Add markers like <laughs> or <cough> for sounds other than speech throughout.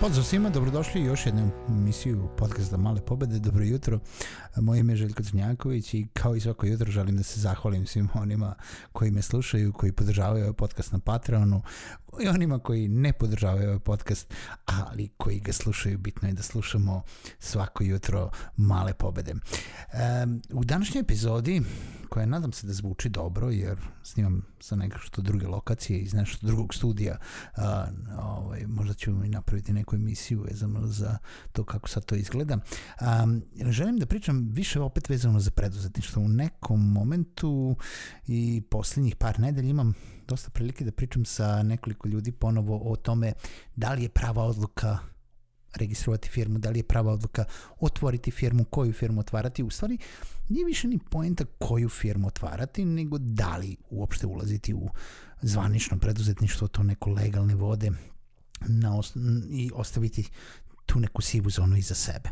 Pozdrav svima, dobrodošli u još jednu emisiju podcasta Male pobede. Dobro jutro, moje ime je Željko Crnjaković i kao i svako jutro želim da se zahvalim svim onima koji me slušaju, koji podržavaju ovaj podcast na Patreonu i onima koji ne podržavaju ovaj podcast, ali koji ga slušaju. Bitno je da slušamo svako jutro Male pobede. U današnjoj epizodi koja nadam se da zvuči dobro, jer snimam sa što druge lokacije iz nešto drugog studija. A, ovaj, možda ću i napraviti neku emisiju vezano za to kako sad to izgleda. A, želim da pričam više opet vezano za preduzetništvo. U nekom momentu i posljednjih par nedelja imam dosta prilike da pričam sa nekoliko ljudi ponovo o tome da li je prava odluka registrovati firmu, da li je prava odluka otvoriti firmu, koju firmu otvarati. U stvari, nije više ni poenta koju firmu otvarati, nego da li uopšte ulaziti u zvanično preduzetništvo, to neko legalne vode na os i ostaviti tu neku sivu zonu iza sebe.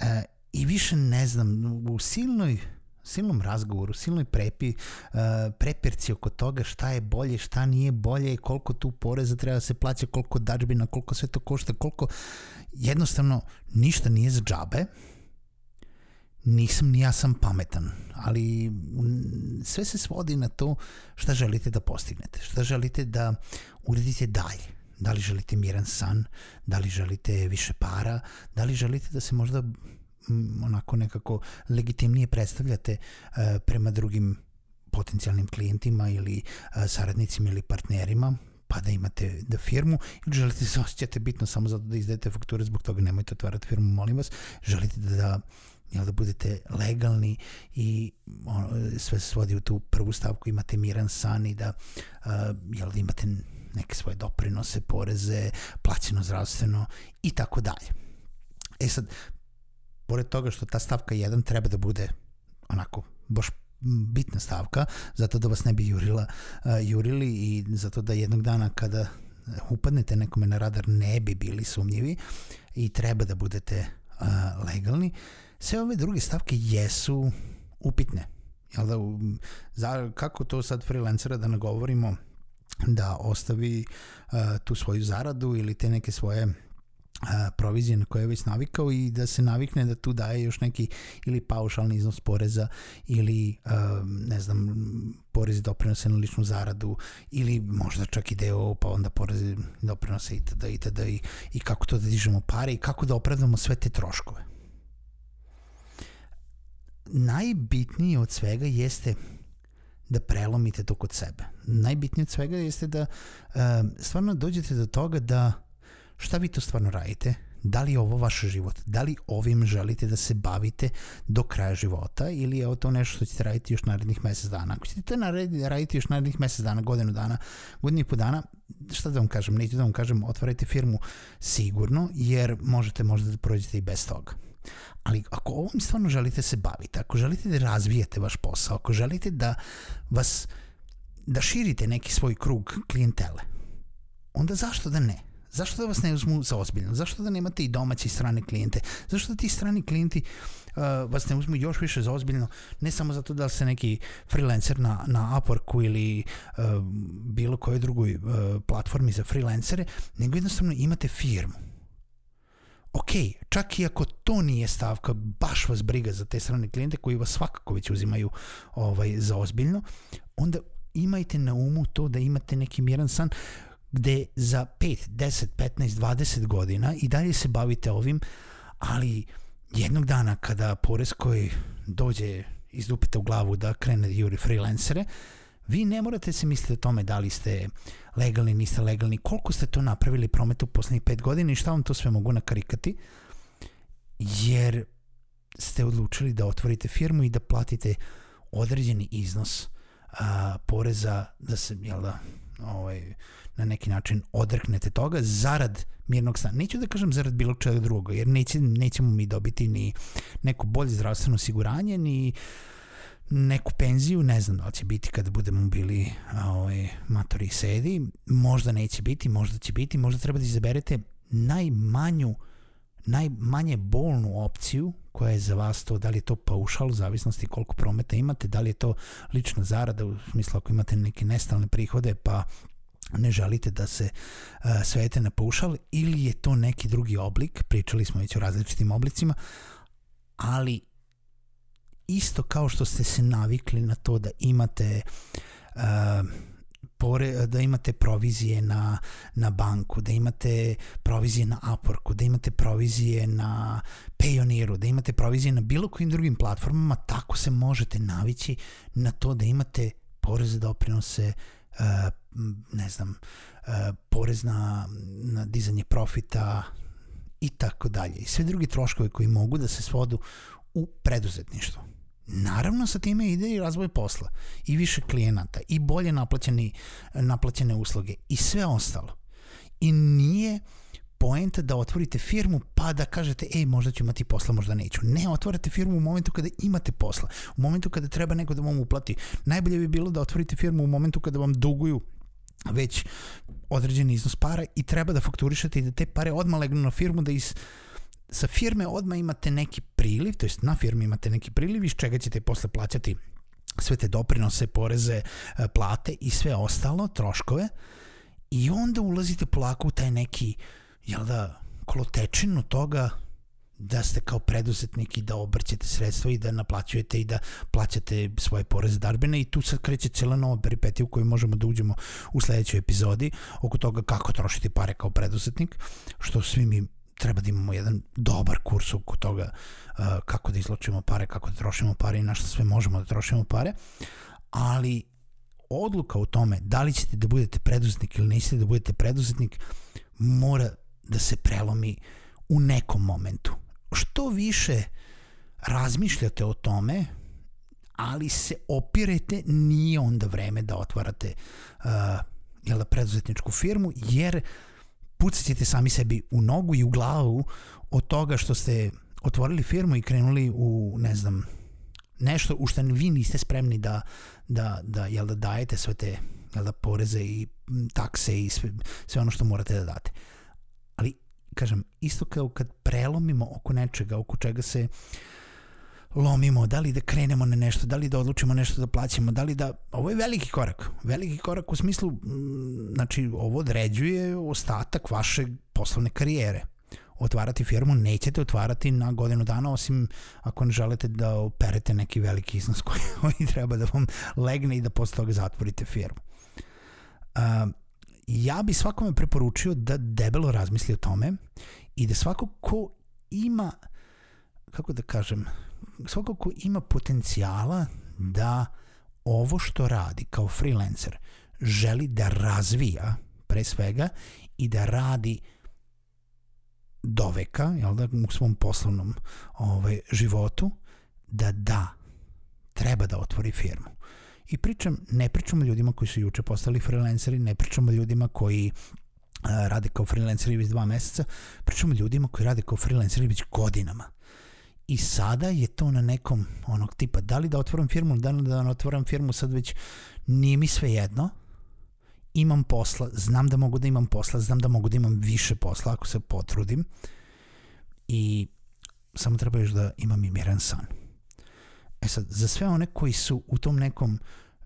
E, I više ne znam, u silnoj silnom razgovoru, silnoj prepi, uh, prepirci oko toga šta je bolje, šta nije bolje, koliko tu poreza treba da se plaća, koliko dačbina, koliko sve to košta, koliko jednostavno ništa nije za džabe, nisam ni ja sam pametan, ali sve se svodi na to šta želite da postignete, šta želite da uredite dalje. Da li želite miran san, da li želite više para, da li želite da se možda onako nekako legitimnije predstavljate uh, prema drugim potencijalnim klijentima ili uh, saradnicima ili partnerima, pa da imate da firmu ili želite da se osjećate bitno samo zato da izdajete fakture, zbog toga nemojte otvarati firmu, molim vas, želite da, da jel, da budete legalni i ono, sve se svodi u tu prvu stavku, imate miran san i da, uh, jel, da imate neke svoje doprinose, poreze, plaćeno zdravstveno i tako dalje. E sad, pored toga što ta stavka 1 treba da bude onako baš bitna stavka, zato da vas ne bi jurila, uh, jurili i zato da jednog dana kada upadnete nekome na radar ne bi bili sumnjivi i treba da budete uh, legalni. Sve ove druge stavke jesu upitne. Jel da, za, kako to sad freelancera da nagovorimo da ostavi uh, tu svoju zaradu ili te neke svoje provizije na koje je već navikao i da se navikne da tu daje još neki ili paušalni iznos poreza ili ne znam porezi doprinose na ličnu zaradu ili možda čak i deo pa onda porezi doprinose itd. itd. I, i kako to da dižemo pare i kako da opravdamo sve te troškove. Najbitnije od svega jeste da prelomite to kod sebe. Najbitnije od svega jeste da stvarno dođete do toga da šta vi to stvarno radite, da li je ovo vaš život, da li ovim želite da se bavite do kraja života ili je to nešto što ćete raditi još narednih mesec dana. Ako ćete to raditi još narednih mesec dana, godinu dana, godinu i po dana, šta da vam kažem, neću da vam kažem, otvarajte firmu sigurno, jer možete možda da prođete i bez toga. Ali ako ovom stvarno želite se baviti, ako želite da razvijete vaš posao, ako želite da vas, da širite neki svoj krug klijentele, onda zašto da ne? Zašto da vas ne uzmu za ozbiljno? Zašto da nemate i domaće i strane klijente? Zašto da ti strani klijenti uh, vas ne uzmu još više za ozbiljno? Ne samo zato da ste neki freelancer na, na Upworku ili uh, bilo kojoj drugoj uh, platformi za freelancere, nego jednostavno imate firmu. Ok, čak i ako to nije stavka, baš vas briga za te strane klijente koji vas svakako već uzimaju ovaj, za ozbiljno, onda imajte na umu to da imate neki miran san gde za 5, 10, 15, 20 godina i dalje se bavite ovim, ali jednog dana kada porez koji dođe iz dupita u glavu da krene da juri freelancere, Vi ne morate se misliti o tome da li ste legalni, niste legalni, koliko ste to napravili prometu poslednjih pet godina i šta vam to sve mogu nakarikati, jer ste odlučili da otvorite firmu i da platite određeni iznos a, poreza da se, jel da, ovaj, na neki način odreknete toga zarad mirnog stana. Neću da kažem zarad bilo čega drugoga, jer neće, nećemo mi dobiti ni neko bolje zdravstveno osiguranje, ni neku penziju, ne znam da će biti kada budemo bili ovaj, matori sedi, možda neće biti, možda će biti, možda treba da izaberete najmanju, najmanje bolnu opciju koja je za vas to, da li je to paušal u zavisnosti koliko prometa imate, da li je to lična zarada, u smislu ako imate neke nestalne prihode pa ne želite da se uh, svete na paušal ili je to neki drugi oblik, pričali smo već o različitim oblicima, ali isto kao što ste se navikli na to da imate uh, pore, da imate provizije na, na banku, da imate provizije na Upworku, da imate provizije na Payoneeru, da imate provizije na bilo kojim drugim platformama, tako se možete navići na to da imate poreze doprinose, uh, ne znam, uh, porez na, na dizanje profita i tako dalje. I sve drugi troškovi koji mogu da se svodu u preduzetništvo. Naravno sa time ide i razvoj posla i više klijenata i bolje naplaćeni, naplaćene usluge i sve ostalo. I nije poenta da otvorite firmu pa da kažete ej možda ću imati posla, možda neću. Ne, otvorite firmu u momentu kada imate posla, u momentu kada treba neko da vam uplati. Najbolje bi bilo da otvorite firmu u momentu kada vam duguju već određeni iznos para i treba da fakturišete i da te pare odmah legnu na firmu da iz sa firme odmah imate neki priliv, to jest na firmi imate neki priliv iz čega ćete posle plaćati sve te doprinose, poreze, e, plate i sve ostalo, troškove. I onda ulazite polako u taj neki, jel da, kolotečinu toga da ste kao preduzetnik i da obrćete sredstva i da naplaćujete i da plaćate svoje poreze darbene i tu sad kreće cijela nova peripetija u kojoj možemo da uđemo u sledećoj epizodi oko toga kako trošiti pare kao preduzetnik, što svi mi treba da imamo jedan dobar kurs oko toga uh, kako da izločimo pare, kako da trošimo pare i na što sve možemo da trošimo pare, ali odluka u tome da li ćete da budete preduzetnik ili nećete da budete preduzetnik mora da se prelomi u nekom momentu. Što više razmišljate o tome, ali se opirete, nije onda vreme da otvarate uh, jel da, preduzetničku firmu, jer uh, pucat sami sebi u nogu i u glavu od toga što ste otvorili firmu i krenuli u, ne znam, nešto u što vi niste spremni da, da, da, jel da dajete sve te jel da, poreze i takse i sve, sve ono što morate da date. Ali, kažem, isto kao kad prelomimo oko nečega, oko čega se uh, lomimo, da li da krenemo na nešto, da li da odlučimo nešto da plaćamo, da li da... Ovo je veliki korak. Veliki korak u smislu, mm, znači, ovo određuje ostatak vaše poslovne karijere. Otvarati firmu nećete otvarati na godinu dana, osim ako ne želite da operete neki veliki iznos <laughs> koji, koji treba da vam legne i da posle toga zatvorite firmu. Uh, ja bi svakome preporučio da debelo razmisli o tome i da svako ko ima kako da kažem, svako ko ima potencijala da ovo što radi kao freelancer želi da razvija pre svega i da radi do veka, jel da, u svom poslovnom ovaj, životu, da da, treba da otvori firmu. I pričam, ne pričam o ljudima koji su juče postali freelanceri, ne pričam o ljudima koji a, rade kao freelanceri već dva meseca, pričam o ljudima koji rade kao freelanceri već godinama. I sada je to na nekom onog tipa, da li da otvorim firmu, da li da ne otvorim firmu, sad već nije mi sve jedno, imam posla, znam da mogu da imam posla, znam da mogu da imam više posla ako se potrudim i samo treba još da imam i miran san. E sad, za sve one koji su u tom nekom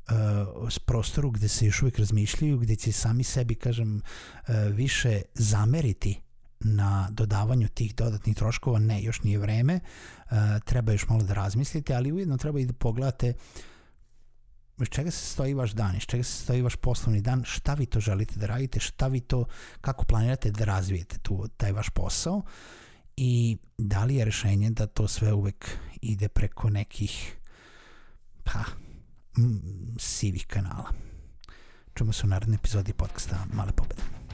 uh, prostoru gde se još uvijek razmišljaju, gde će sami sebi, kažem, uh, više zameriti na dodavanju tih dodatnih troškova, ne, još nije vreme, uh, treba još malo da razmislite, ali ujedno treba i da pogledate iz čega se stoji vaš dan, iz čega se stoji vaš poslovni dan, šta vi to želite da radite, šta vi to, kako planirate da razvijete tu, taj vaš posao i da li je rešenje da to sve uvek ide preko nekih pa sivih kanala. Čujemo se u narednoj epizodi podcasta Male pobede.